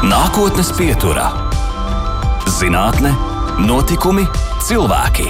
Nākotnes pieturā - zinātne, notikumi, cilvēki.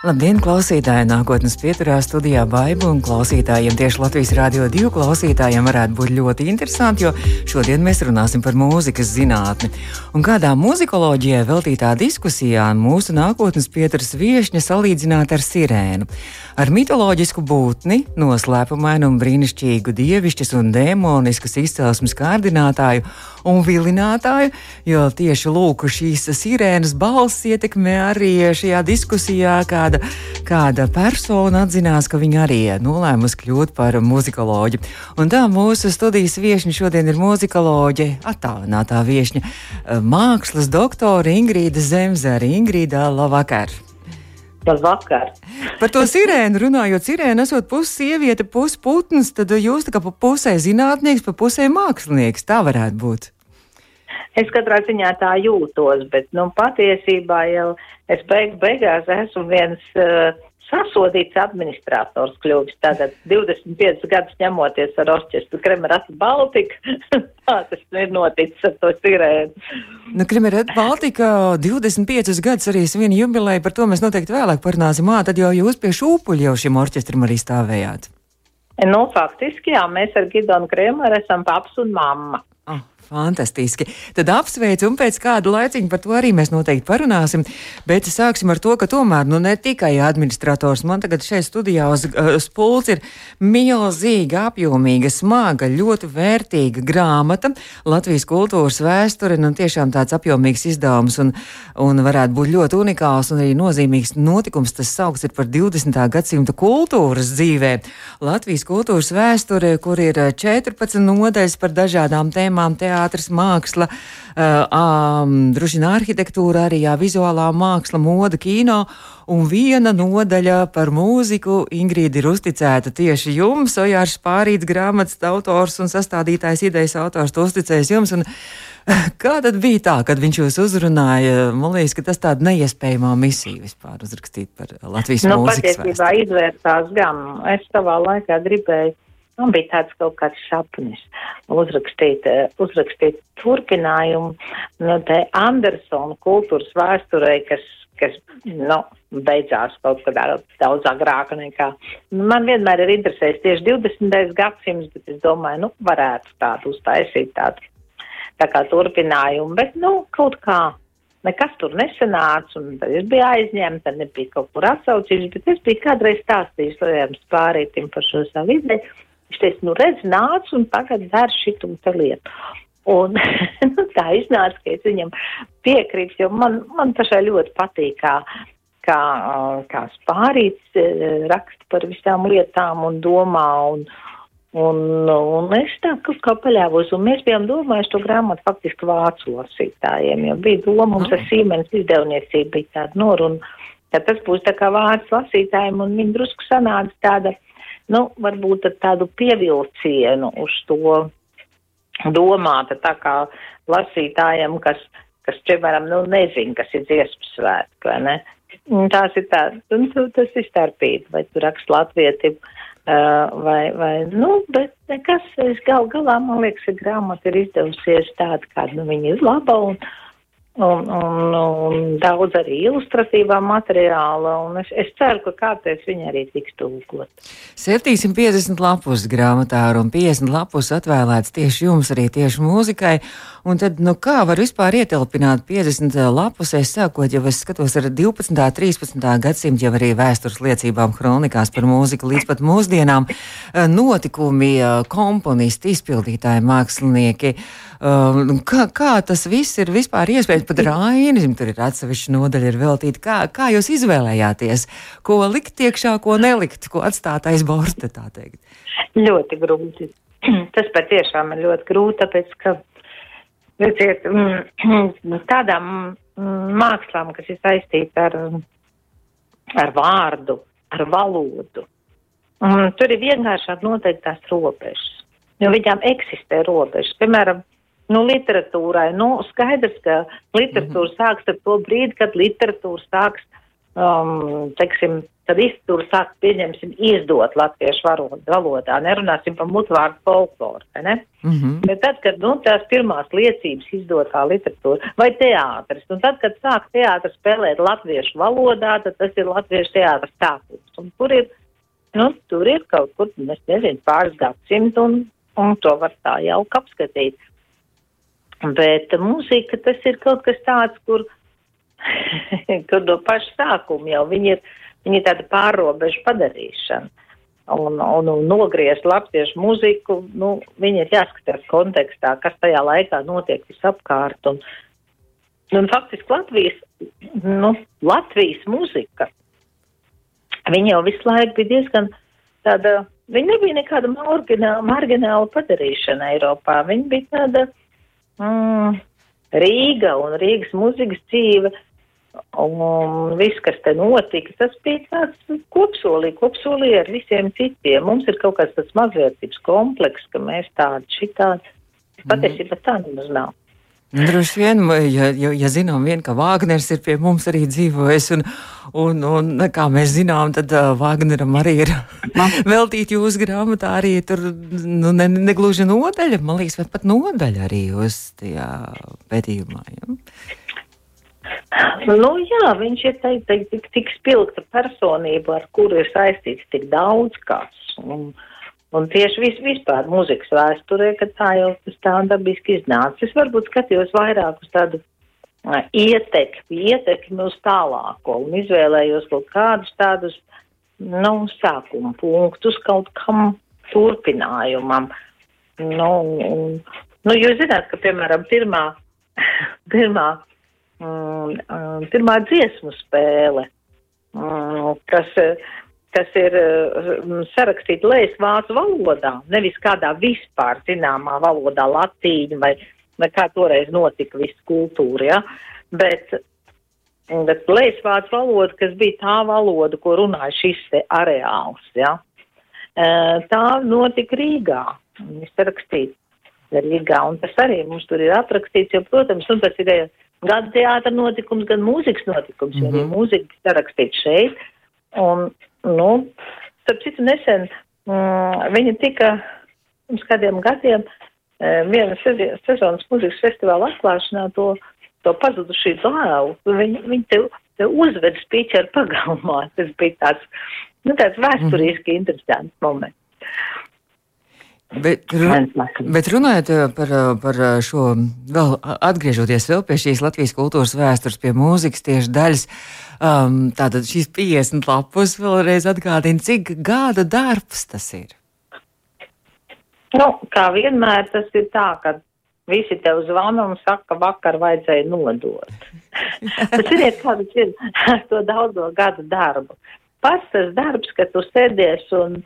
Labdien, klausītāji! Nākotnes pieturā studijā Baiba un klausītājiem tieši Latvijas Rādio 2 klausītājiem varētu būt ļoti interesanti, jo šodien mēs runāsim par mūzikas zinātni. Un kādā muzikoloģijai veltītā diskusijā mūsu nākotnes pieturas viešņa salīdzināta ar sirēnu. Ar mitoloģisku būtni, noslēpumainu un brīnišķīgu dievišķas un demoniskas izcelsmes kārdinātāju un vilinātāju, jo tieši lūk, šīs sirēnas balss ietekmē arī šajā diskusijā, kāda, kāda persona atzinās, ka viņa arī nolēmusi kļūt par muzikoloģi. Un tā mūsu studijas viesņa šodien ir muzikoloģe, attālinātā viesņa, mākslas doktore Ingrīda Zemzere. Ingrīda, labvakar! Labvakar. Par to sirēnu runājot, sirēna esot pusi sieviete, pusi putns, tad jūs tā kā pa pusē zinātnieks, pa pusē mākslinieks. Tā varētu būt. Es katrā ziņā tā jūtos, bet, nu, patiesībā jau es beig beigās esmu viens uh, sasodīts administrators kļuvis. Tātad 25 gadus ņemoties ar orķestru Kremerata Baltika. Tā tas ir noticis ar to sirēnu. Nu, Kremerata Baltika 25 gadus arī svin jubilēju, par to mēs noteikti vēlāk parunāsim. Ā, tad jau jūs pie šūpuļa jau šim orķestram arī stāvējāt. Nu, faktiski, jā, mēs ar Gidonu Kremeru esam paps un mamma. Fantastiski. Tad apsveicu, un pēc kāda laiciņa par to arī mēs noteikti parunāsim. Bet sāksim ar to, ka tomēr nu, ne tikai administrators. Man tagad šeit studijā uz, uz pults ir milzīga, apjomīga, smaga, ļoti vērtīga grāmata Latvijas kultūras vēsture. Nu, tiešām tāds apjomīgs izdevums un, un varētu būt ļoti unikāls un arī nozīmīgs notikums. Tas saukts ir par 20. gadsimta kultūras dzīvē. Latvijas kultūras vēsture, kur ir 14 nodaļas par dažādām tēmām. Teā teātris, māksla, uh, um, droši vien arhitektūra, arī jā, vizuālā māksla, moda, kino. Un viena nodaļa par mūziku Ingrīda ir uzticēta tieši jums. Ojārs Pārīts, grāmatas autors un sastādītājs, idejas autors, to uzticējis jums. Un, Kā tad bija tā, kad viņš jūs uzrunāja? Man liekas, ka tas tāda neiespējama misija vispār uzrakstīt par Latvijas nu, vēsturi. Patiesībā izvērtās gan. Es savā laikā gribēju Man bija tāds kaut kāds sapnis uzrakstīt, eh, uzrakstīt turpinājumu te Andersona kultūras vēsturē, kas, kas, nu, beidzās kaut kādā daudz agrāk nekā. Man vienmēr ir interesējis tieši 20. gadsimts, bet es domāju, nu, varētu tādu uztaisīt tādu, tā kā turpinājumu, bet, nu, kaut kā nekas tur nesanāca, un tad es biju aizņemta, nebija kaut kur atsaucījis, bet es biju kādreiz stāstījis Lējām Spārītim par šo savu ideju. Viņš teica, nu redz, nāc un tagad dar šitu te lietu. Un nu, tā iznāca, ka es viņam piekrītu, jo man, man pašai ļoti patīk, kā, kā, kā spārīts raksta par visām lietām un domā. Un, un, un es tā kaut kā paļāvos, un mēs bijām domājuši to grāmatu faktiski vācu lasītājiem, jo bija doma, mums ar Siemens izdevniecība bija tāda noruna, ka tas būs tā kā vācu lasītājiem, un viņi drusku sanāca tāda nu, varbūt ar tādu pievilcienu uz to domāta, tā kā lasītājiem, kas, kas, piemēram, nu, nezin, kas ir dziesmas svētki, vai ne? Tās ir tā, un tas ir starpība, vai tu rakst latvieti, vai, vai, nu, bet nekas, es gal galā, man liekas, ka grāmata ir izdevusies tāda, kāda, nu, viņa ir laba, un, un, un, un daudz arī ilustratīvā materiāla, un es, es ceru, ka kādreiz viņa arī tiks tulkot. 750 lapus grāmatā un 50 lapus atvēlēts tieši jums, arī tieši mūzikai, un tad, nu kā var vispār ietilpināt 50 lapus, es sākot, jau es skatos ar 12. 13. gadsimtu, jau arī vēstures liecībām, kronikās par mūziku līdz pat mūsdienām, notikumi, komponisti, izpildītāji, mākslinieki, kā, kā tas viss ir vispār iespējams? pat Rainis tur ir atsevišķa nodaļa ir veltīta. Kā, kā jūs izvēlējāties, ko likt iekšā, ko nelikt, ko atstāt aiz borta? Ļoti grūti. Tas patiešām ir ļoti grūti, tāpēc, ka, redziet, mm, tādām mm, mākslām, kas ir saistīta ar, ar vārdu, ar valodu, un tur ir vienkāršāk noteiktās robežas, jo viņām eksistē robežas. Piemēram, Nu, literatūrai. Nu, skaidrs, ka literatūra -hmm. sāks ar to brīdi, kad literatūra sāks, um, teiksim, kad izturu sāk, pieņemsim, izdot latviešu valodā, nerunāsim par mutvārdu folkloru, ne? Mm -hmm. Bet tad, kad, nu, tās pirmās liecības izdotā literatūra vai teātris, un tad, kad sāk teātris spēlēt latviešu valodā, tad tas ir latviešu teātris sākums. Un tur ir, nu, tur ir kaut kur, es nezinu, pāris gadsimtu, un, un to var tā jauki apskatīt. Bet mūzika tas ir kaut kas tāds, kur, kur no paša sākuma jau viņi ir Viņa ir tāda pārobežu padarīšana. Un, un, un nogriezt latviešu muziku, nu, viņi ir jāskatās kontekstā, kas tajā laikā notiek visapkārt. Un, un faktiski Latvijas, nu, Latvijas muzika, viņa jau visu laiku bija diezgan tāda, viņa nebija nekāda margināla, margināla padarīšana Eiropā. Viņa bija tāda mm, Rīga un Rīgas muzikas dzīve Un viss, kas te notika, tas bija tāds kopsolī, kopsolī ar visiem citiem. Mums ir kaut kāds tāds mazvērtības kompleks, ka mēs tādi šitādi. Patiesībā tā nemaz nav. Nu, droši vien, ja, ja, ja zinām, vien, ka Vāgners ir pie mums arī dzīvojis, un, un, un kā mēs zinām, tad uh, Vāgneram arī ir veltīta jūsu grāmatā arī tur nu, ne, negluži nodaļa, man liekas, pat nodaļa arī uz tajā pētījumā. Ja? Nu, jā, viņš ir teikt, teikt, tik, tik spilgta personība, ar kuru ir saistīts tik daudz kas. Un, un tieši vis, vispār muzikas vēsturē, ka tā jau tā dabiski iznāca. Es varbūt skatījos vairāk uz tādu uh, ietekmi, ietekmi uz tālāko un izvēlējos kaut kādus tādus, nu, sākuma punktus kaut kam turpinājumam. Nu, un, nu, jūs zināt, ka, piemēram, pirmā, pirmā um, pirmā dziesmu spēle, um, kas, kas ir um, sarakstīta lēs vācu valodā, nevis kādā vispār zināmā valodā, latīņa vai, vai kā toreiz notika viss kultūra, ja? bet, bet lēs vācu valoda, kas bija tā valoda, ko runāja šis te areāls, ja? Uh, tā notika Rīgā, viņš sarakstīja Rīgā, un tas arī mums tur ir aprakstīts, jo, protams, un tas ir gan teātra notikums, gan mūzikas notikums, mm -hmm. jo arī mhm. mūzika ir rakstīta šeit. Un, nu, starp citu, nesen mm, viņa tika pirms kādiem gadiem e, viena sezonas mūzikas festivāla atklāšanā to, to pazudušī dāvu. Viņi, viņi te, te uzved spīķeru pagalmā. Tas bija tāds, nu, tāds vēsturiski mm interesants moments. Bet, run, bet runājot eh, par, eh, par eh, šo, vēl atgriežoties vēl pie šīs Latvijas kultūras vēstures, pie mūzikas tieši daļas, um, tātad šīs 50 lapus vēlreiz atgādina, cik gada darbs tas ir. Nu, kā vienmēr tas ir tā, ka visi tev zvana un saka, ka vakar vajadzēja nodot. tas ir kāds ir to daudzo gadu darbu pats tas darbs, ka tu sēdies un,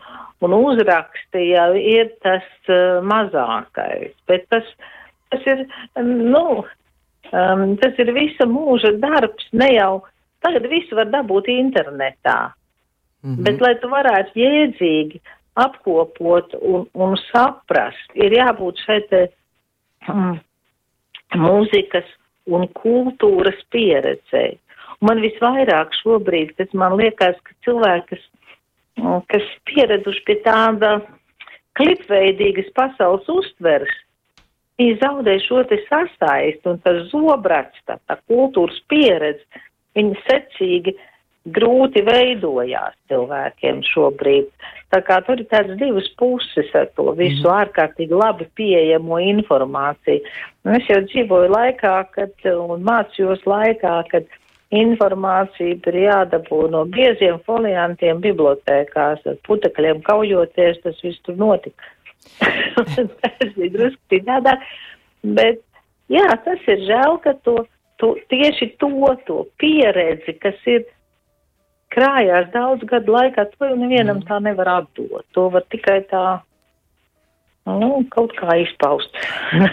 un uzraksti, jau ir tas uh, mazākais. Bet tas, tas ir, nu, um, tas ir visa mūža darbs, ne jau tagad visu var dabūt internetā. Mm -hmm. Bet, lai tu varētu jēdzīgi apkopot un, un saprast, ir jābūt šai te um, mūzikas un kultūras pieredzei. Man visvairāk šobrīd, tas man liekas, ka cilvēki, kas, nu, kas pieraduši pie tāda klipveidīgas pasaules uztveres, viņi zaudē šo te sasaisti un tas zobrats, tā, tā kultūras pieredze, viņi secīgi grūti veidojās cilvēkiem šobrīd. Tā kā tur ir tādas divas puses ar to visu mm. ārkārtīgi labi pieejamo informāciju. Un es jau dzīvoju laikā, kad, un mācījos laikā, kad informācija ir jādabū no bieziem foliantiem bibliotēkās, ar putekļiem kaujoties, tas viss tur notika. tas bija drusku citādāk, bet jā, tas ir žēl, ka to, to, tieši to, to pieredzi, kas ir krājās daudz gadu laikā, to jau nevienam mm. tā nevar atdot. To var tikai tā nu, kaut kā izpaust.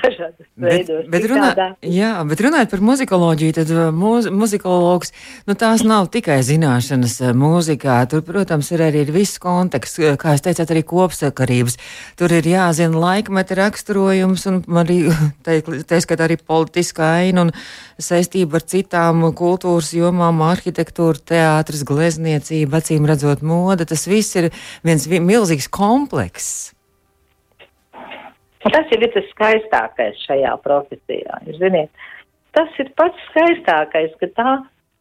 bet, bet, runā, jā, bet runājot par muzikoloģiju, tad uh, mūz, muzikologs, nu tās nav tikai zināšanas uh, mūzikā, tur, protams, ir arī viss konteksts, uh, kā jūs teicāt, arī kopsakarības. Tur ir jāzina laikmeta raksturojums un arī, teiskot, arī politiskā aina un saistība ar citām kultūras jomām, arhitektūra, teātris, glezniecība, acīm redzot moda. Tas viss ir viens milzīgs komplekss. Un tas jau ir tas skaistākais šajā profesijā. Ziniet, tas ir pats skaistākais, ka tā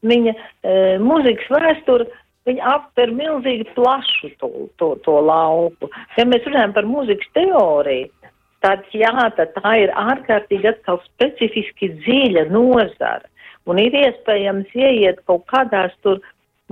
viņa e, mūzikas vēsture. Viņa aptver milzīgi plašu to, to, to lauku. Ja mēs runājam par mūzikas teoriju, tad jā, tad tā ir ārkārtīgi atkal specifiski dziļa nozara. Un ir iespējams ieiet kaut kādās tur,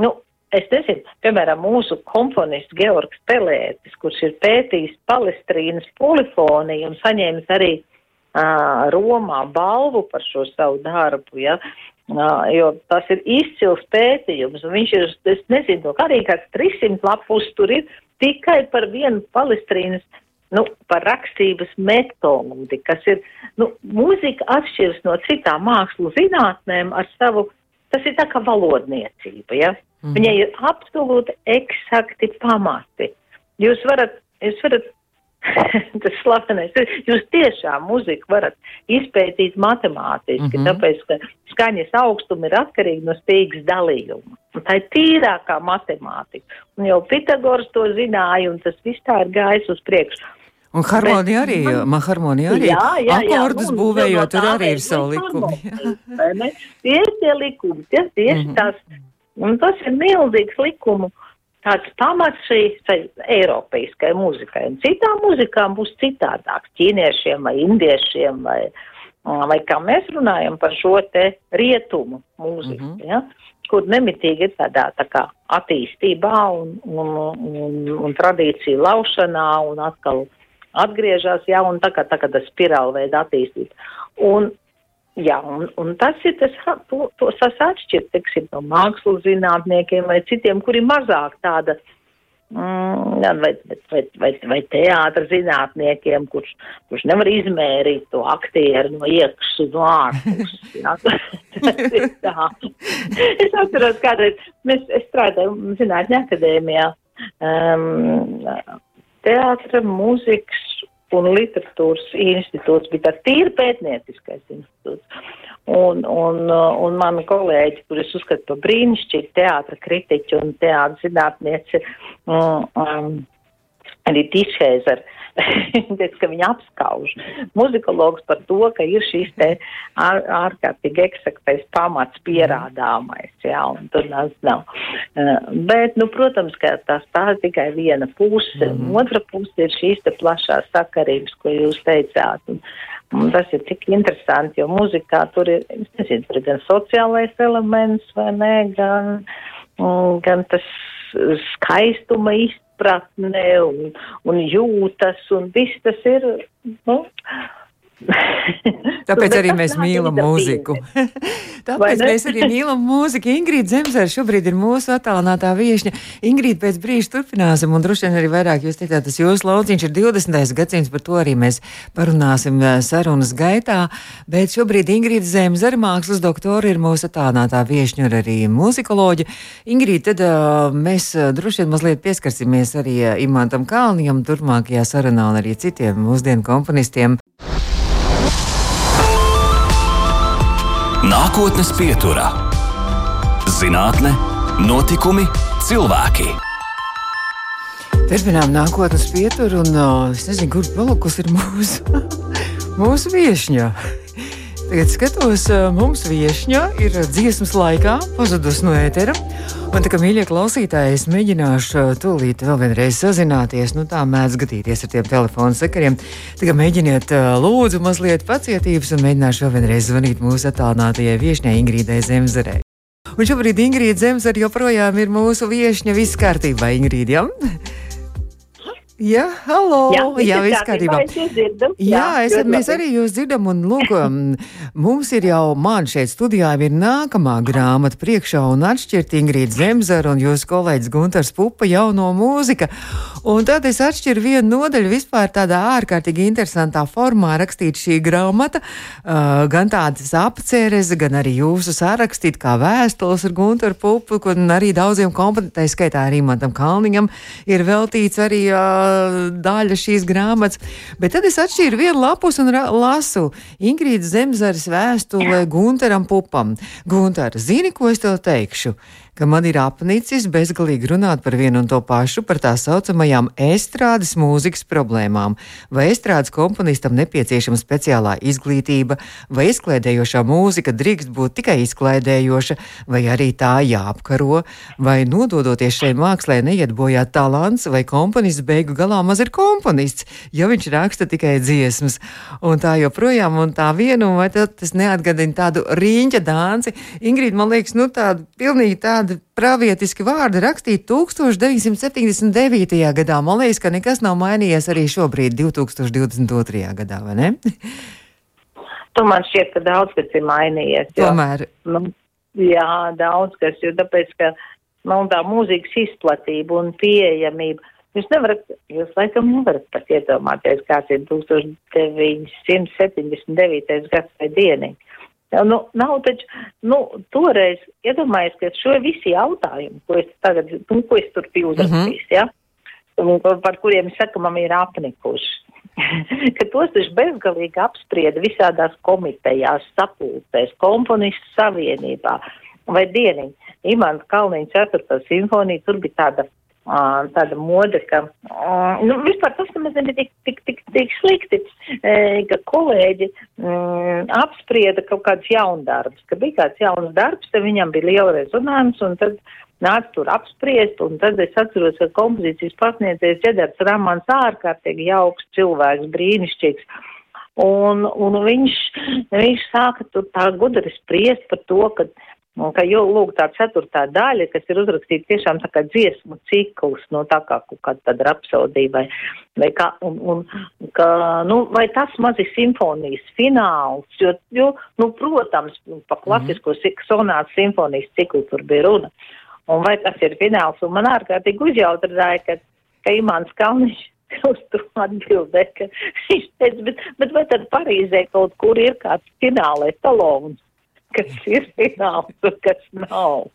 nu, Es nezinu, piemēram, mūsu komponists Georgs Pelētis, kurš ir pētījis palestrīnas polifoniju un saņēmis arī uh, Romā balvu par šo savu darbu, ja, uh, jo tas ir izcils pētījums, un viņš ir, es nezinu, arī kāds 300 lapus tur ir tikai par vienu palestrīnas nu, par rakstības metodi, kas ir, nu, mūzika atšķiras no citām mākslu zinātnēm ar savu, tas ir tā kā valodniecība, ja? Mm. Viņai ir absolūti eksakti pamati. Jūs varat, jūs varat, tas slavenais, jūs tiešām muziku varat izpētīt matemātiski, mm -hmm. tāpēc, ka skaņas augstumi ir atkarīgi no spīgas dalījuma. Un tā ir tīrākā matemātika. Un jau Pitagors to zināja, un tas viss tā ir gājis uz priekšu. Un harmonija arī, man harmonija arī. Jā, jā, jā. Akordus būvējot, tur arī ir savu likumu. Tie ir tie likumi, tie tieši mm -hmm. tās Un tas ir milzīgs likumu tāds pamats šī eiropeiskai muzikai. Un citām muzikām būs citādāks, ķīniešiem vai indiešiem vai, vai kā mēs runājam par šo te rietumu mūziku, mm -hmm. ja, kur nemitīgi ir tādā tā kā attīstībā un, un, un, un tradīciju laušanā un atkal atgriežas, ja, un tā kā, tā kā tas spirāli veida attīstīt. Un Jā, un, un tas ir tas, to, to atšķirt, teiksim, no mākslas zinātniekiem vai citiem, kuri mazāk tāda, mm, vai, vai, vai, vai teātra zinātniekiem, kurš, kurš nevar izmērīt to aktieru no iekšas un no ārpuses. tas es atceros, kādreiz mēs strādājam zinātņu akadēmijā. Um, teātra, mūzikas un literatūras institūts bija tāds tīri pētnieciskais institūts. Un, un, un mani kolēģi, kurus uzskatu par brīnišķīgu teātra kritiķu un teātra zinātnieci, um, um, arī Tišēzer, teica, ka viņa apskauž muzikologs par to, ka ir šīs te ār, ārkārtīgi eksaktais pamats pierādāmais, jā, un tur nas nav. Uh, bet, nu, protams, ka tā stāsta tikai viena puse, mm -hmm. otra puse ir šīs te plašās sakarības, ko jūs teicāt. Un, un tas ir tik interesanti, jo muzikā tur ir, es nezinu, tur ir gan sociālais elements, vai ne, gan, gan tas skaistuma izpratne un, un jūtas, un viss tas ir. Nu, Tāpēc arī mēs mīlam mūziku. Tāpēc mēs arī mīlam mūziku. Ingrīda Zemzere šobrīd ir mūsu attālinātā viesņa. Ingrīda, pēc brīža turpināsim, un droši vien arī vairāk jūs teicāt, tas jūsu lauciņš ir 20. gadsimts, par to arī mēs parunāsim eh, sarunas gaitā. Bet šobrīd Ingrīda Zemzere, mākslas doktora, ir mūsu attālinātā viesņa un arī muzikoloģa. Ingrīda, tad uh, mēs uh, droši vien mazliet pieskarsimies arī Imantam Kalnijam turpmākajā sarunā un arī citiem mūsdienu komponistiem. Nākotnes pieturā - zinātne, notikumi, cilvēki. Turpinām nākotnes pieturu, un uh, es nezinu, kur palikusi ir mūsu, mūsu viesņa. Tagad skatos, uh, mums viesņa ir dziesmas laikā pazudusi no ētera. Un tā kā mīļie klausītāji, es mēģināšu tūlīt vēl vienreiz sazināties. Nu, tā mēdz gadīties ar tiem telefonu sakariem. Tagad mēģiniet, lūdzu, mazliet pacietības un mēģināšu vēl vienreiz zvanīt mūsu attālinātajai viesņai Ingrīdai Zemzarei. Un šobrīd Ingrīda Zemzara joprojām ir mūsu viesņa. Viss kārtībā, Ingrīda. Ja? Jā, halo! Jā, jā viss kārtībā. Jā, jā es, mēs arī jūs dzirdam, un lūk, um, mums ir jau, man šeit studijā ir nākamā grāmata priekšā un atšķirt Ingrīda Zemzara un jūsu kolēģis Guntars Pupa jauno mūzika. Un tad es atšķiru vienu nodaļu vispār tādā ārkārtīgi interesantā formā rakstīt šī grāmata, uh, gan tādas apceres, gan arī jūsu sarakstīt kā vēstules ar Gunteru Pupu, un arī daudziem komponentiem, skaitā arī Mantam Kalniņam, ir veltīts arī uh, daļa šīs grāmatas. Bet tad es atšķiru vienu lapus un lasu Ingrīdas Zemzares vēstule Gunteram Pupam. Gunter, zini, ko es tev teikšu? Ka man ir apnicis bezgalīgi runāt par vienu un to pašu, par tā saucamajām estrādes mūzikas problēmām. Vai estrādes komponistam nepieciešama speciālā izglītība, vai izklaidējošā mūzika drīkst būt tikai izklaidējoša, vai arī tā jāapkaro, vai nododoties šai mākslē neiet bojā talants, vai komponists beigu galā maz ir komponists, ja viņš raksta tikai dziesmas. Un tā joprojām, un tā vienu, vai tas neatgadina tādu rīņķa dānci. Ingrīda, man liekas, nu tāda pilnīgi tāda tādi pravietiski vārdi rakstīti 1979. gadā. Man liekas, ka nekas nav mainījies arī šobrīd, 2022. gadā, vai ne? Tu man šķiet, ka daudz kas ir mainījies. Jo, Tomēr. Nu, jā, daudz kas, jo tāpēc, ka nu, tā mūzikas izplatība un pieejamība. Jūs nevarat, jūs laikam nevarat pat iedomāties, kāds ir 1979. gads vai dieniņa. Nu, nav taču, nu, toreiz iedomājies, ka šo visi jautājumi, ko es tagad, nu, ko es tur biju uzrakstījis, mm -hmm. ja, un par kuriem es saku, man ir apnikuši. ka tos taču bezgalīgi apsprieda visādās komitejās, sapulcēs, komponistu savienībā vai dieniņ. Imants Kalniņš 4. simfonija, tur bija tāda tāda mode, ka, nu, vispār tas nemaz nebija tik, tik, tik, tik slikti, ka kolēģi mm, apsprieda kaut kāds jaundarbs, ka bija kāds jauns darbs, tad viņam bija liela rezonans, un tad nāca tur apspriest, un tad es atceros, ka kompozīcijas pasniedzējs Džedars Ramans ārkārtīgi jauks cilvēks, brīnišķīgs. Un, un viņš, viņš sāka tur tā gudri spriest par to, ka Un ka jau lūk tā ceturtā daļa, kas ir uzrakstīta tiešām tā kā dziesmu cikls, no tā kā kaut kāda tāda rapsodija vai, kā, un, un, ka, nu, vai tas maz ir simfonijas fināls, jo, jo, nu, protams, pa klasisko mm sonātu simfonijas ciklu tur bija runa. Un vai tas ir fināls, un man ārkārtīgi uzjautrināja, ka, ka Imants Kalniņš uz to atbildē, ka viņš teica, bet, bet vai tad Parīzē kaut kur ir kāds finālais talons? Kas ir fināls un kas nav.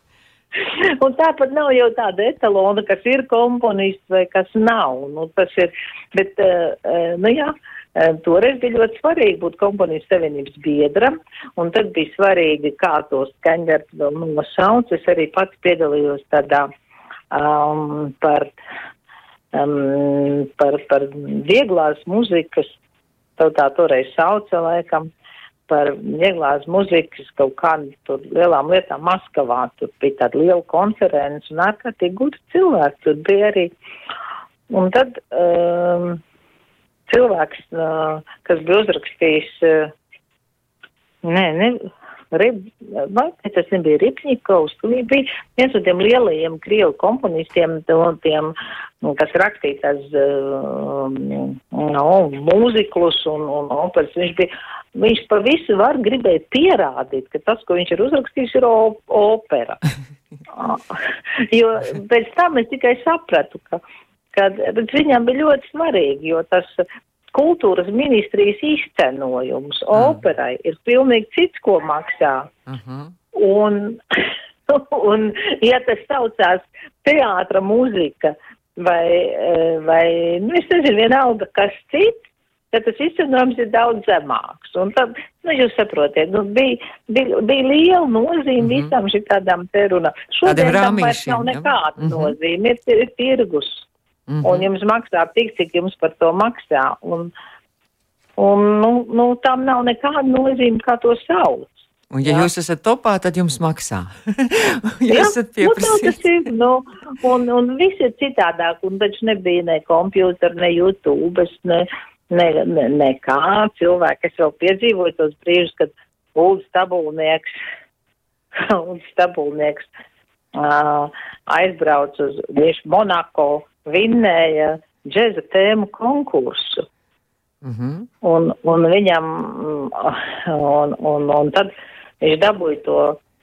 Un tāpat nav jau tāda etalona, kas ir komponists vai kas nav. Nu, tas ir, bet, uh, nu jā, uh, toreiz bija ļoti svarīgi būt komponistu savienības biedram, un tad bija svarīgi, kā to skaņdarbu vēl nosauc. Es arī pats piedalījos tādā um, par, um, par, par vieglās muzikas, tā toreiz sauca laikam par vieglās muzikas kaut kādām tur lielām lietām Maskavā. Tur bija tāda liela konference un ārkārtīgi gudri cilvēki tur bija arī. Un tad um, cilvēks, uh, kas bija uzrakstījis, uh, nē, ne, Rib, vai tas nebija Ripņikovs, viņš bija viens no tiem lielajiem krievu komponistiem, tiem, nu, kas rakstītās uh, no, mūziklus un, un operas. Viņš bija, viņš pa visu var gribēt pierādīt, ka tas, ko viņš ir uzrakstījis, ir opera. jo pēc tam es tikai sapratu, ka, ka viņam bija ļoti svarīgi, jo tas kultūras ministrijas izcenojums mm. operai ir pilnīgi cits, ko maksā. Mhm. -huh. un, un, ja tas saucās teātra mūzika vai, vai, nu, es nezinu, vienalga kas cits, tad tas izcenojums ir daudz zemāks. Un tad, nu, jūs saprotiet, nu, bija, bija, bija liela nozīme mm -hmm. visam šitādām te runām. Šodien tam vairs nav nekāda mm -hmm. nozīme, ir, ir tirgus. Mm -hmm. Un jums maksā tik, cik jums par to maksā. Un, un nu, nu, tam nav nekāda nozīme, kā to sauc. Un, ja jā. jūs esat topā, tad jums maksā. ja jā, esat pieprasījis. Nu, nu, un, un viss ir citādāk, un taču nebija ne kompjūtera, ne YouTube, ne, ne, ne, ne kā cilvēki. Es vēl piedzīvoju tos brīžus, kad Ulds Stabulnieks, Ulds Stabulnieks uh, aizbrauc uz, viņš Monako, vinnēja džeza tēmu konkursu. Mm -hmm. un, un viņam, un, un, un tad viņš dabūja to,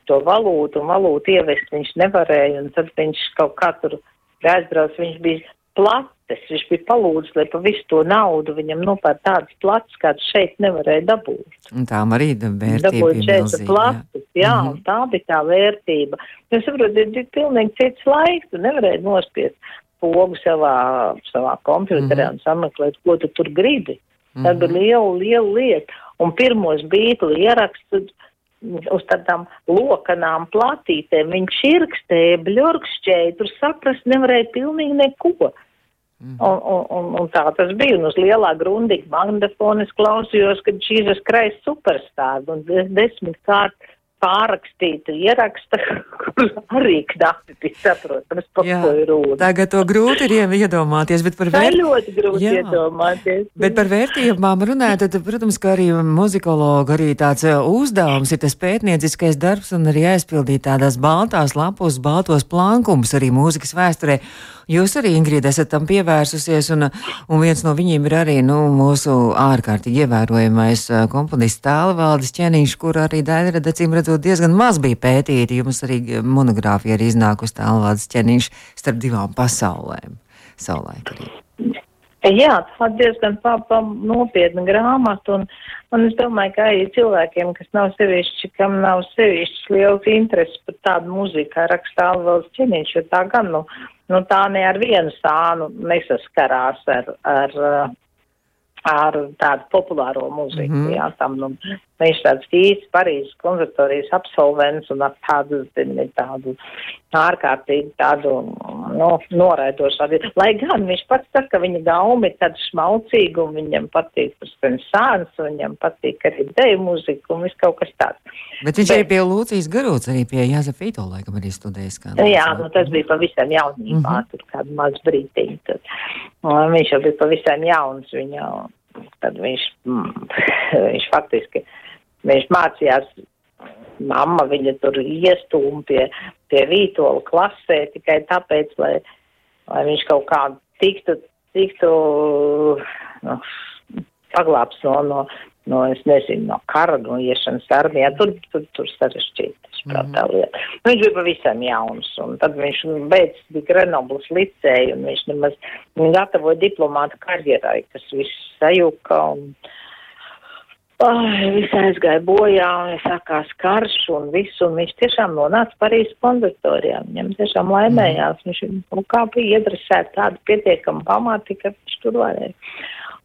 to valūtu, un valūtu ievest viņš nevarēja, un tad viņš kaut kā tur aizbrauc, viņš bija plates. Viņš bija palūdzis, lai pa visu to naudu viņam nopērk tādas plates, kādas šeit nevarēja dabūt. Un tām arī vērtība Dabūt šeit plates, jā, mm -hmm. tā bija tā vērtība. Jūs saprotat, ir pilnīgi cits laiks, tu nevarēji nospiest pogu savā, savā kompjuterē mm -hmm. un sameklēt, ko tu tur gribi. Mm -hmm. Tā bija liela, liela lieta. Un pirmos bītli ierakstus uz tādām lokanām platītēm. Viņš irkstēja, bļurkšķēja, tur saprast nevarēja pilnīgi neko. Mm. Un, un, un, un tā tas bija. Un uz lielā grundīga magnetofona es klausījos, kad šīs skrais superstārs un desmit kārt pārrakstītu ierakstu, kur arī knapi bija saprotams, par ko ir runa. Tagad to grūti ir iedomāties, bet par vērtību. ļoti grūti Jā. iedomāties. Bet par vērtībām runājot, tad, protams, ka arī muzikologa arī tāds uh, uzdevums ir tas pētnieciskais darbs un arī aizpildīt tādās baltās lapos, baltos plankumus arī mūzikas vēsturē. Jūs arī, Ingrīda, esat tam pievērsusies, un, un viens no viņiem ir arī nu, mūsu ārkārtīgi ievērojamais komponists Tālvaldis Čeniņš, kur arī daļrada, acīm redzot, diezgan maz bija pētīti. Jums arī monogrāfija ir iznākusi Tālvaldis Čeniņš starp divām pasaulēm. Savulaik arī. Jā, tā diezgan pa, pa nopietna grāmata, un, un es domāju, ka arī cilvēkiem, kas nav sevišķi, kam nav sevišķi liels interesi par tādu mūziku, kā rakstā Alvels Čeniņš, jo tā gan, nu, nu tā ne ar vienu sānu nesaskarās ar, ar, ar tādu populāro mūziku, mm -hmm. jā, tam, nu, viņš tāds īsts Parīzes konservatorijas absolvents un ar tādu, zini, tādu ārkārtīgi tādu, nu, noraidošu atbildību. Lai gan viņš pats saka, ka viņa gaumi ir tāda šmaucīga un viņam patīk sāns, viņam patīk arī deju mūzika un viss kaut kas tāds. Bet viņš Bet, arī pie Lūcijas Garūts, arī pie Jāza Fīto, laikam, arī studējis kā. Jā, nu, tas bija pavisam jaunībā, mm -hmm. tur kādu maz brītiņu. Tad, viņš jau bija pavisam jauns, viņa, tad viņš, mm, viņš faktiski Viņš mācījās, mamma viņa tur iestūma pie, pie Vītola klasē tikai tāpēc, lai, lai viņš kaut kā tiktu, tiktu nu, paglāps no, no, no, es nezinu, no kara, no iešanas armijā. Tur, tur, tur sarežģīti, es prāt, tā lieta. Nu, viņš bija pavisam jauns, un tad viņš beidz bija Grenoblas licēju, un viņš nemaz gatavoja diplomāta karjerai, kas viss sajuka, un, Ai, viss aizgāja bojā, un sākās karš un viss, un viņš tiešām nonāca Parīzes konservatorijā. Viņam tiešām laimējās, viņš nu, kā bija iedresēta tāda pietiekama pamati, ka viņš tur varēja.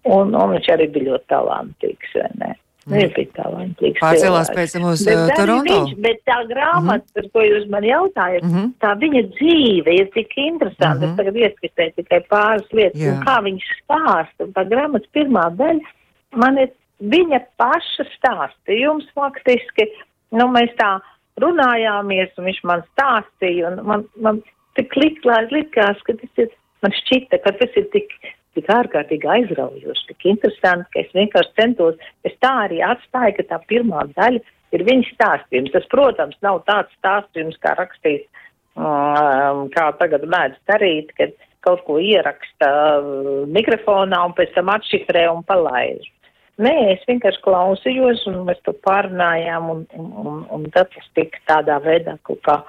Un, un viņš arī bija ļoti talantīgs, vai ne? Mm. Viņš bija talantīgs. Pārcēlās pēc tam uz uh, Toronto. Viņš, bet tā grāmata, mm -hmm. par ko jūs man jautājat, mm -hmm. tā viņa dzīve ir tik interesanta. Mm -hmm. Es tagad ieskatēju tikai pāris lietas, Jā. un kā viņš stāsta. Tā grāmatas pirmā daļa man ir viņa paša stāstījums faktiski, nu, mēs tā runājāmies, un viņš man stāstīja, un man, man tik liklās, likās, ka tas ir, man šķita, ka tas ir tik, tik ārkārtīgi aizraujoši, tik interesanti, ka es vienkārši centos, es tā arī atstāju, ka tā pirmā daļa ir viņa stāstījums. Tas, protams, nav tāds stāstījums, kā rakstīs, um, kā tagad mēdz darīt, kad kaut ko ieraksta uh, mikrofonā un pēc tam atšifrē un palaiž. Nē, es vienkārši klausījos, un mēs to pārunājām, un, un, un, un tad tas tika tādā veidā kaut kā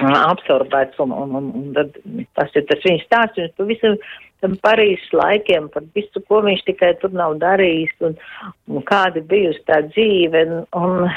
absorbēts, un, un, un, un tad tas ir tas viņa stāstījums par visam tam Parīzes laikiem, par visu, ko viņš tikai tur nav darījis, un, un kāda bijusi tā dzīve, un, un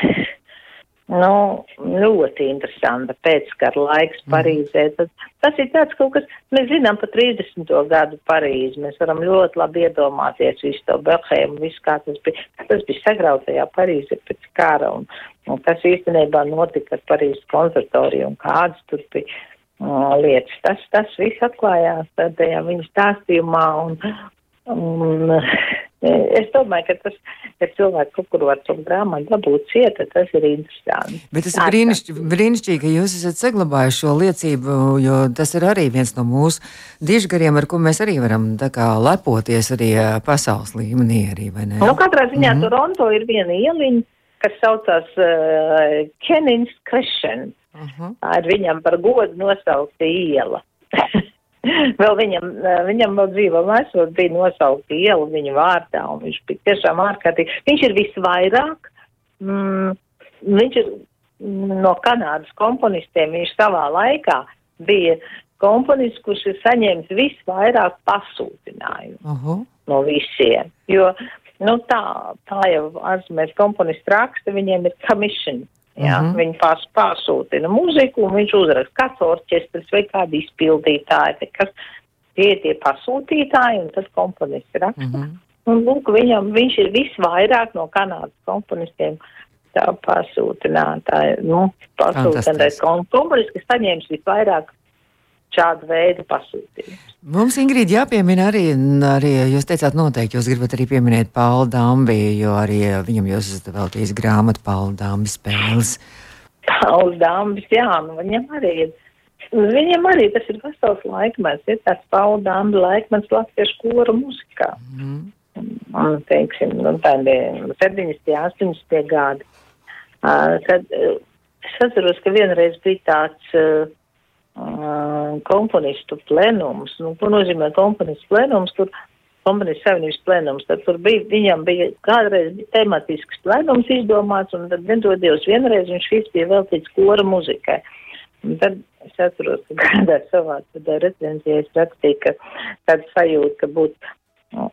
Nu, ļoti interesanta pēckara laiks mhm. Parīzē. Tas, tas ir tāds kaut kas, mēs zinām par 30. gadu Parīzi, mēs varam ļoti labi iedomāties visu to Belhēmu, visu kā tas bija. Tas bija sagrautajā Parīzē pēc kara, un, un kas īstenībā notika ar Parīzes konservatoriju un kādas tur bija uh, lietas. Tas, tas viss atklājās tajā viņa stāstījumā, un, un Es domāju, ka tas, ka cilvēks var to grāmatu dabūt cieta, tas ir interesanti. Bet tas ir brīnišķīgi, brīnišķīgi, ka jūs esat saglabājuši šo liecību, jo tas ir arī viens no mūsu dižgariem, ar ko mēs arī varam kā lepoties arī pasaules līmenī arī? Nu, katrā ziņā mm -hmm. Toronto ir viena ieliņa, kas saucās uh, Kenins Crescent. Uh mhm. -huh. Ir viņam par godu nosaukta iela. vēl viņam, viņam vēl dzīvo esot bija nosaukta iela viņa vārdā, un viņš bija tiešām ārkārtīgi. Viņš ir visvairāk, mm, viņš ir no Kanādas komponistiem, viņš savā laikā bija komponists, kurš ir saņēmis visvairāk pasūtinājumu Uh -huh. no visiem. Jo, nu tā, tā jau ārzemēs komponisti raksta, viņiem ir commission. Jā, Mhm. Viņi pārs, pārsūtina muziku un viņš uzraksta kāds orķestris vai kādi izpildītāji, kas tie ir tie pasūtītāji un tad komponists raksta. Uh -huh. Un lūk, viņam, viņš ir visvairāk no Kanādas komponistiem tā pasūtinātāji, nu, pasūtinātais komponists, kas saņēmis visvairāk šādu veidu pasūtījumu. Mums, Ingrīda, jāpiemina arī, arī jūs teicāt, noteikti jūs gribat arī pieminēt Paulu Dambi, jo arī viņam jūs esat veltījis grāmatu Paulu Dambi spēles. Pauls Dāmbis, jā, nu, viņam arī ir. Viņam arī tas ir vesels laikmets, ir tāds Paula Dāmbi laikmets latviešu kora muzikā. Mm. Un, teiksim, nu, tādi 70. 80. gadi. Uh, kad, uh, es atceros, ka vienreiz bija tāds uh, komponistu plenums. Nu, ko nozīmē komponistu plenums? Tur komponistu savienības plenums. Tad tur bija, viņam bija kādreiz bija tematisks plenums izdomāts, un tad nedodies vienreiz viņš viss bija veltīts kora muzikai. Un tad es atceros, ka kādā savā recenzijā es rakstīju, ka tāda sajūta, ka būtu nu,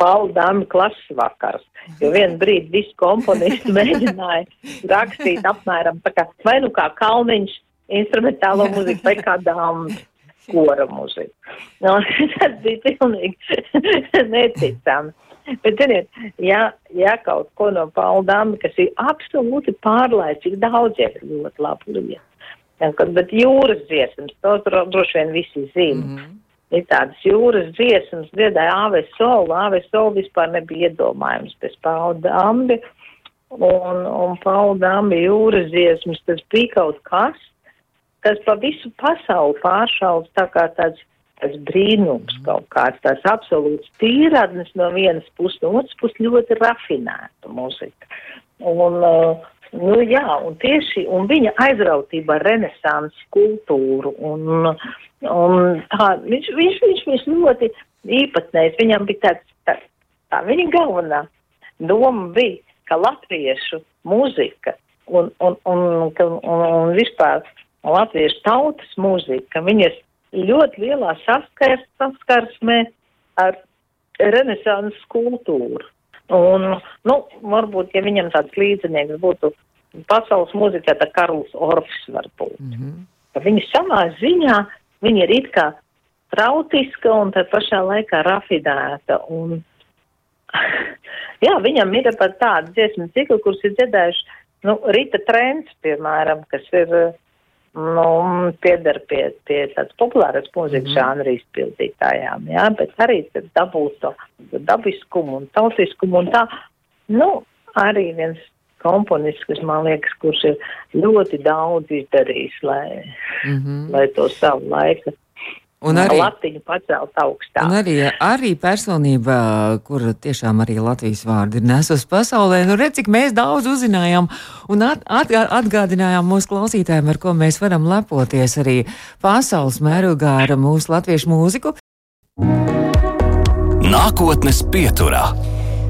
Paula klases vakars, jo vienu brīdi visi komponisti mēģināja rakstīt apmēram tā kā, vai nu kā Kalniņš instrumentālo mūziku, vai kā dāmas kora mūziku. Nu, tas bija pilnīgi neticami. Bet, ziniet, ja, ja kaut ko no Paula Dāma, kas ir absolūti pārlaists, cik daudz ir ļoti labu lietu. Bet jūras dziesmas, to dro- droši vien visi zina. Mm -hmm ir tādas jūras dziesmas, dziedāja Āves Solu. Āves Solu vispār nebija iedomājums bez Paula Dambi. Un, un Paula Dambi jūras dziesmas, tas bija kaut kas, kas pa visu pasauli pāršauts tā kā tāds, tāds brīnums kaut kāds, tāds absolūts tīradnis no vienas puses, no otras puses ļoti rafinēta muzika. Un, uh, Nu, jā, un tieši un viņa aizrautība ar renesanses kultūru. Un, un tā, viņš, viņš, viņš, viņš ļoti īpatnējs. Viņam bija tāds, tā, tā viņa galvenā doma bija, ka latviešu muzika un, un, un, un, un, un vispār latviešu tautas muzika, viņas ļoti lielā saskars, saskarsmē ar renesanses kultūru. Un, nu, varbūt, ja viņam tāds līdzinieks būtu pasaules mūzikā, tad Karls Orfs varbūt. Mm -hmm. Viņa savā ziņā, viņa ir it kā trautiska un tā pašā laikā rafinēta. Un, jā, viņam ir pat tāda dziesma cikla, kuras ir dziedājuši, nu, Rita Trends, piemēram, kas ir, nu, piedar pie, pie tāds populāras mūzikas mm žanra izpildītājām, jā, bet arī tad dabūt to dabiskumu un tautiskumu un tā, nu, arī viens komponists, kas man liekas, kurš ir ļoti daudz izdarījis, lai, mm -hmm. lai to savu laiku Un arī, latiņu pacelt augstāk. un arī, arī personība, kur tiešām arī Latvijas vārdi ir nesus pasaulē. Nu, redz, cik mēs daudz uzzinājām un at, at, atgādinājām mūsu klausītājiem, ar ko mēs varam lepoties arī pasaules mērogā ar mūsu latviešu mūziku. Nākotnes pieturā.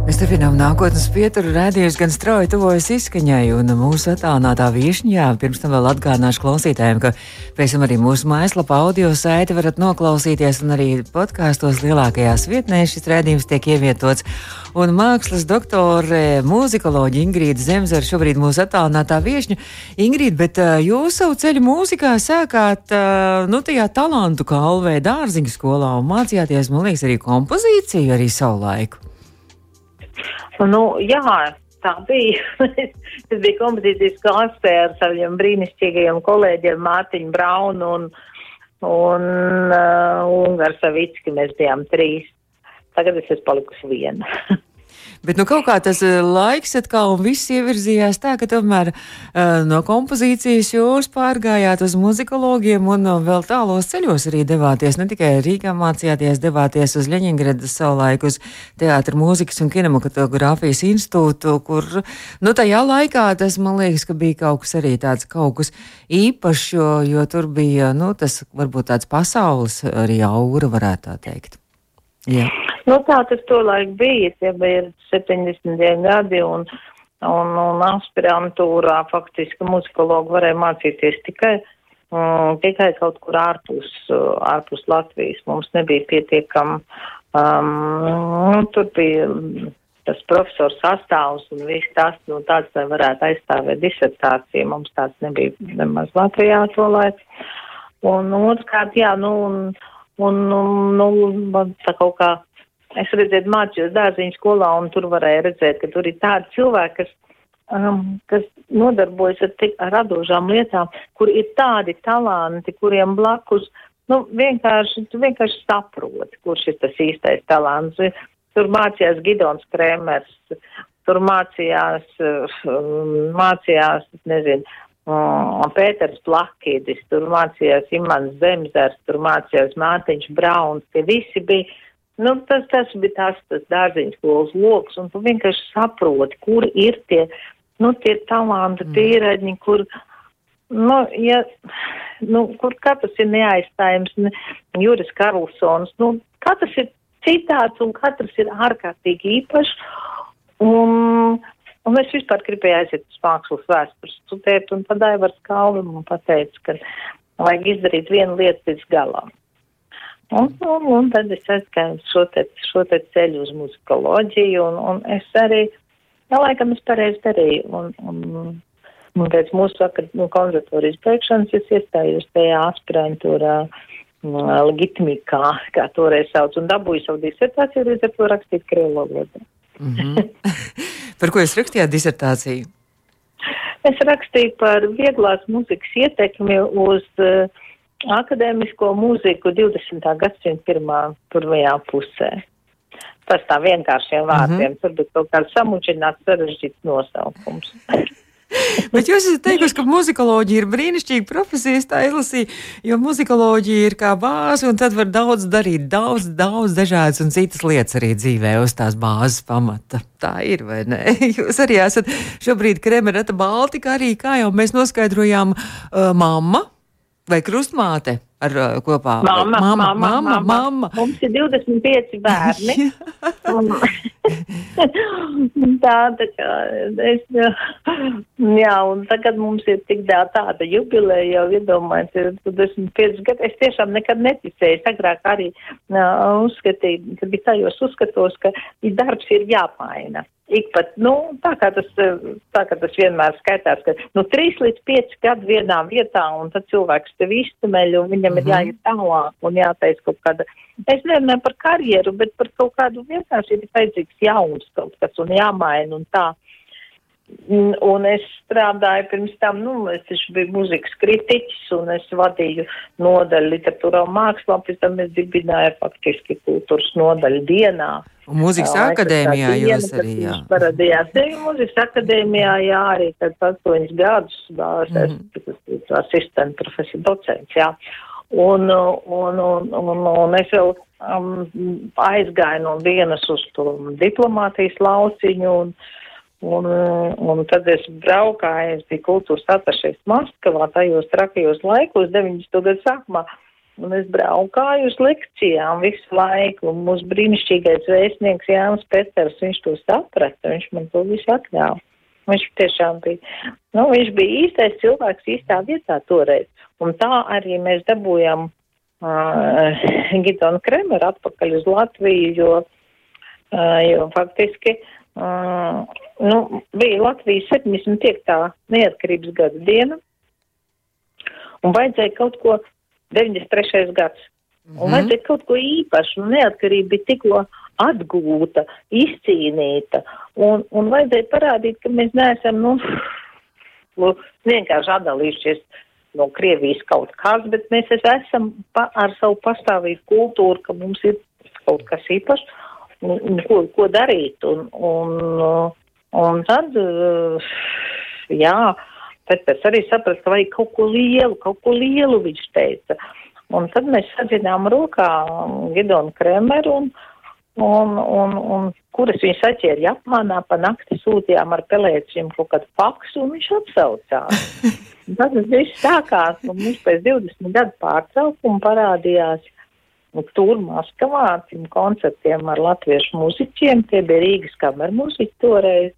Mēs turpinām nākotnes pieturu rādījus, gan strauji tuvojas izskaņai, un mūsu attālinātā viešņā pirms tam vēl atgādināšu klausītājiem, ka pēc tam arī mūsu mājaslapā audio saiti varat noklausīties, un arī podkāstos lielākajās vietnēs šis rādījums tiek ievietots. Un mākslas doktore, mūzikoloģi Ingrīda Zemzara šobrīd mūsu attālinātā viešņa. Ingrīda, bet jūs savu ceļu mūzikā sākāt, nu, tajā talantu kalvē dārziņu skolā un mācījāties, man liekas, arī kompozīciju arī savu laiku. Nu, jā, tā bija. Tas bija kompozīcijas klasē ar saviem brīnišķīgajiem kolēģiem Mārtiņu Braunu un, un uh, Ungaru Savicki. Mēs bijām trīs. Tagad es esmu palikusi viena. Bet nu, kaut kā tas uh, laiks atkal un viss ievirzījās tā, ka tomēr uh, no kompozīcijas jūs pārgājāt uz muzikologiem un uh, vēl tālos ceļos arī devāties. Ne tikai Rīgā mācījāties, devāties uz Ļeņingradas savulaik uz Teātra mūzikas un kinematogrāfijas institūtu, kur, nu, tajā laikā tas, man liekas, ka bija kaut kas arī tāds kaut kas īpašs, jo, jo tur bija, nu, tas varbūt tāds pasaules arī aura, varētu tā teikt. Jā. Nu, tā tas tolaik bija, tie bija 70. gadi un, un, un aspirantūrā faktiski muzikologu varēja mācīties tikai um, tikai kaut kur ārpus, ārpus Latvijas. Mums nebija pietiekam, um, nu, tur bija tas profesors sastāvs un viss tas, nu, tāds, lai varētu aizstāvēt disertāciju. Mums tāds nebija nemaz Latvijā to laiku. Un otrkārt, jā, nu, un, un, un nu, man tā kaut kā, es redzēju, mācījos dārziņu skolā, un tur varēja redzēt, ka tur ir tādi cilvēki, kas, um, kas nodarbojas ar tik radošām lietām, kur ir tādi talanti, kuriem blakus, nu, vienkārši, vienkārši saproti, kurš ir tas īstais talants. Tur mācījās Gidons Krēmers, tur mācījās, um, mācījās, nezinu, um, Pēters Plakīdis, tur mācījās Imants Zemzars, tur mācījās Mātiņš Brauns, tie visi bija, nu, tas, tas bija tas, tas dārziņas skolas loks, un tu vienkārši saproti, kur ir tie, nu, tie talanti, mm. pieredņi, kur, nu, ja, nu, kur katrs ir neaizstājams, ne, Juris Karlsons, nu, katrs ir citāds un katrs ir ārkārtīgi īpašs. Un, un es vispār gribēju aiziet uz mākslas vēstures studēt, un tad Aivars Kalvi man pateica, ka vajag izdarīt vienu lietu līdz galam. Un, un, un tad es aizgāju šo te, šo te ceļu uz muzikoloģiju, un, un es arī, jā, laikam es pareizi darīju, un, un, un pēc mūsu nu, konservatorijas beigšanas es iestājos tajā aspirantūrā. Uh, legitimikā, kā toreiz sauc, un dabūju savu disertāciju, līdz ar to rakstīt krievu valodā. Mm -hmm. par ko jūs rakstījāt disertāciju? Es rakstīju par vieglās muzikas ietekmi uz uh, akadēmisko mūziku 20. gadsimta pirmā, pirmajā pusē. Tas tā vienkāršiem vārdiem, mm -hmm. tur bija kaut kāds samuģināts sarežģīts nosaukums. Bet jūs esat teikusi, ka muzikoloģija ir brīnišķīga profesija. Es tā izlasīju, jo muzikoloģija ir kā bāze, un tad var daudz darīt, daudz, daudz dažādas un citas lietas arī dzīvē uz tās bāzes pamata. Tā ir, vai ne? Jūs arī esat šobrīd Kremerata Baltika, arī kā jau mēs noskaidrojām, uh, mamma vai krustmāte ar uh, kopā. Mamma, mamma, mamma, mamma, mamma. Mums ir 25 bērni. tā, tā kā es, jā, un tagad mums ir tik tā, tāda jubileja, jau iedomājies, ir 25 gadi. Es tiešām nekad neticēju. Agrāk arī uh, uzskatīju, ka bija tajos uzskatos, ka darbs ir jāpaina. Ik pat, nu, tā kā tas, tā kā tas vienmēr skaitās, ka, nu, trīs līdz pieci gadi vienā vietā, un tad cilvēks tev iztemeļ, un viņam mm -hmm. ir mhm. jāiet tālāk, un jāteic kaut kāda, es nerunāju par karjeru, bet par kaut kādu vienkārši ir vajadzīgs jauns kaut kas, un jāmaina, un tā. Un es strādāju pirms tam, nu, es biju muzikas kritiķis un es vadīju nodaļu literatūrā un mākslā, pēc tam es dibināju faktiski kultūras nodaļu dienā. Un mūzikas jā, akadēmijā jūs arī, jā. Parādījās, ja, mūzikas akadēmijā, jā, arī tad astoņas gadus, es esmu mm. asistenta profesija docents, jā. Un, un, un, un, un es vēl um, aizgāju no vienas uz to diplomātijas lauciņu un, Un, un tad es braukāju, es biju kultūras atašais Maskavā, tajos trakajos laikos, 90. gadu sākumā, un es braukāju uz lekcijām visu laiku, un mūsu brīnišķīgais vēstnieks Jānis Peters, viņš to saprata, viņš man to visu atļāva. Viņš tiešām bija, nu, viņš bija īstais cilvēks īstā vietā toreiz, un tā arī mēs dabūjām uh, Gidonu Kremeru atpakaļ uz Latviju, jo, uh, jo faktiski uh, Uh, nu, bija Latvijas 75. neatkarības gada diena, un vajadzēja kaut ko 93. gads. Un mm -hmm. vajadzēja kaut ko īpašu, un neatkarība bija tikko atgūta, izcīnīta, un, un vajadzēja parādīt, ka mēs neesam, nu, vienkārši atdalījušies no Krievijas kaut kas, bet mēs esam pa, ar savu pastāvīgu kultūru, ka mums ir kaut kas īpašs ko, ko darīt. Un, un, un tad, jā, tad es arī sapratu, ka vajag kaut ko lielu, kaut ko lielu viņš teica. Un tad mēs sadzinām rokā Gidonu Kremeru un, un, un, un kuras viņš saķēra Japānā, pa nakti sūtījām ar pelēciem kaut kādu faksu un viņš atsaucās. tad viss sākās un mums pēc 20 gadu pārtraukuma parādījās tur Maskavā tiem koncertiem ar latviešu muziķiem, tie bija Rīgas kamermuziķi toreiz.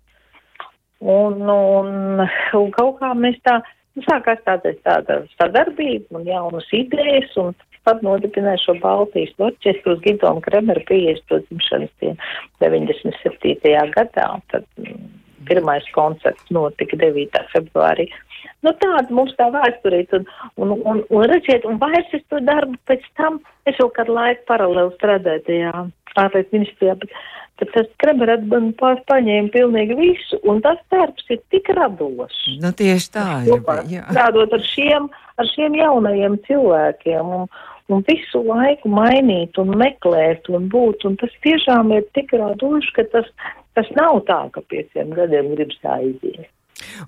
Un, un, un kaut kā mēs tā sākās tāda, tāda sadarbība un jaunas idejas, un tad nodibināja šo Baltijas orķestru uz Gidona Kremera 50. dzimšanas dienu 97. gadā. Tad mm, pirmais koncerts notika 9. februārī. Nu, tāda mums tā vēsturīt, un, un, un, un redziet, un vairs es to darbu pēc tam, es jau kādu laiku paralēli strādāju tajā ārlietu ministrijā, bet, bet tas Kremerats man pār paņēma pilnīgi visu, un tas darbs ir tik radošs. Nu, tieši tā ir. Strādot ar šiem, ar šiem jaunajiem cilvēkiem, un, un visu laiku mainīt un meklēt un būt, un tas tiešām ir tik radoši, ka tas, tas nav tā, ka pieciem gadiem gribas tā iziet.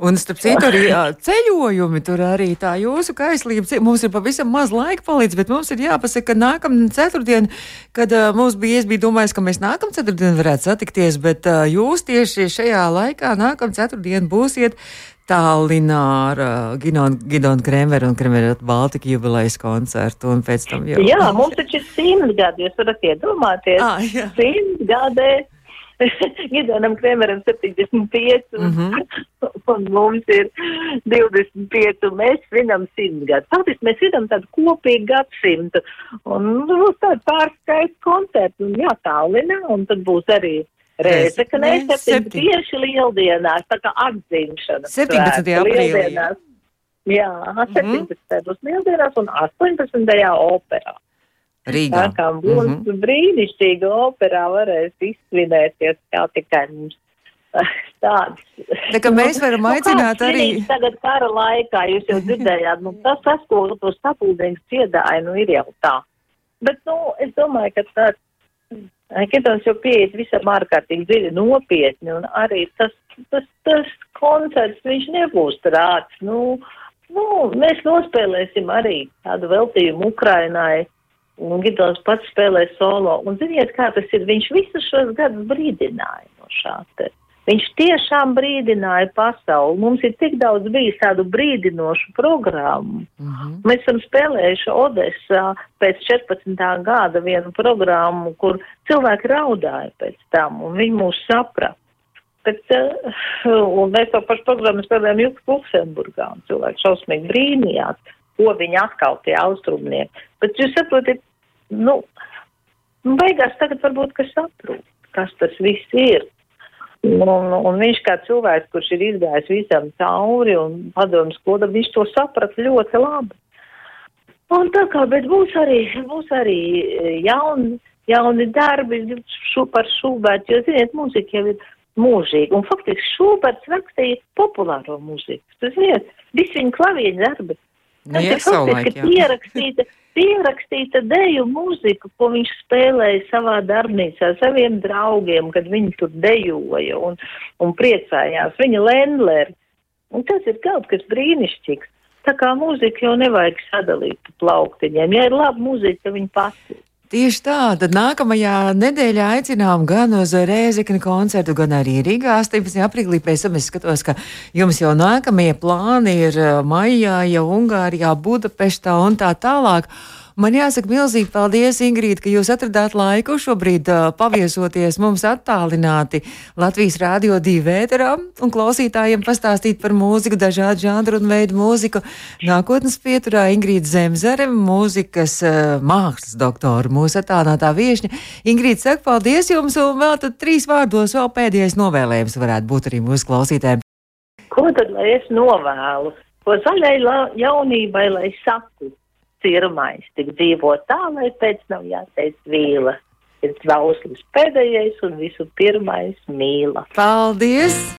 Un, starp citu, arī ceļojumi tur arī tā jūsu kaislība. Mums ir pavisam maz laika palīdz, bet mums ir jāpasaka, ka nākamā ceturtdiena, kad uh, mums bija, es biju domājis, ka mēs nākamā ceturtdiena varētu satikties, bet uh, jūs tieši šajā laikā nākamā ceturtdiena būsiet Tallinā ar uh, Gidonu Kremeru un Kremeru Baltika jubilejas koncertu. Un pēc tam jau. Jā, mums taču ir simt gadi, jūs varat iedomāties. Ah, simt gadi Gidanam Kremeram 75, mm -hmm. un mums ir 25, un mēs svinam 100 gadu. Faktiski mēs svinam tādu kopīgu gadsimtu, un būs tāda pārskaita koncerta, un jā, Tallinā, un tad būs arī Reize, ka ne 7 tieši lieldienās, tā kā atzīmšana. 17. aprīlī. Jā, 17. Mm -hmm. būs lieldienās un 18. operā. Rīgā. Tā kā būs mm -hmm. brīnišķīga operā varēs izsvinēties, kā tikai mums tāds. Tā kā mēs varam nu, aicināt arī. Tagad kara laikā, jūs jau dzirdējāt, nu tas, tas ko to sapuldeņus ciedāja, nu ir jau tā. Bet, nu, es domāju, ka tāds, Ketons jau pieiet visam ārkārtīgi dziļi nopietni, un arī tas, tas, tas koncerts, viņš nebūs tāds, nu, nu, mēs nospēlēsim arī tādu veltījumu Ukrainai Un Gidons pats spēlē solo. Un ziniet, kā tas ir? Viņš visus šos gadus brīdināja no šā te. Viņš tiešām brīdināja pasauli. Mums ir tik daudz bijis tādu brīdinošu programmu. Uh mhm. -huh. Mēs esam spēlējuši Odessā pēc 14. gada vienu programmu, kur cilvēki raudāja pēc tam, un viņi mūs saprata. Bet, uh, un mēs to pašu programmu spēlējām Jukas Luksemburgā, un cilvēki šausmīgi brīnījās, ko viņi atkal tie austrumnieki. Bet jūs saprotat, nu, beigās tagad varbūt, ka saprot, kas tas viss ir. Un, un viņš kā cilvēks, kurš ir izgājis visam cauri un padomu skola, viņš to saprata ļoti labi. Un tā kā, bet būs arī, būs arī e, jauni, jauni darbi šo, par Šūbērtu, jo, ziniet, mūzika jau ir mūžīga. Un faktiski Šūbērts rakstīja populāro mūziku. Tas, ziniet, visi viņa klavieņa darbi. Nu, ir faktiski pierakstīta pierakstīta deju mūzika, ko viņš spēlēja savā darbnīcā saviem draugiem, kad viņi tur dejoja un, un priecājās. Viņa lendleri. Un tas ir kaut kas brīnišķīgs. Tā kā mūzika jau nevajag sadalīt pa plauktiņiem. Ja ir laba mūzika, tad viņa pati. Tieši tā, tad nākamajā nedēļā aicinām gan uz Rēzekņa koncertu, gan arī Rīgā 18. aprīlī. Pēc tam es skatos, ka jums jau nākamie plāni ir eh, maijā, jau Ungārijā, Budapeštā un tā tālāk. Man jāsaka milzīgi paldies, Ingrīda, ka jūs atradāt laiku šobrīd uh, paviesoties mums attālināti Latvijas Rādio 2 vēterā un klausītājiem pastāstīt par mūziku, dažādu žanru un veidu mūziku. Nākotnes pieturā Ingrīda Zemzare, mūzikas uh, mākslas doktora, mūsu attālinātā viešņa. Ingrīda saka paldies jums un vēl tad trīs vārdos vēl pēdējais novēlējums varētu būt arī mūsu klausītājiem. Ko tad lai es novēlu? Ko zaļai jaunībai, lai saku? Cirmais, tik dzīvo tā, lai pēc nav jāteic vīla. Ir trausls pēdējais un visu pirmais mīla. Paldies!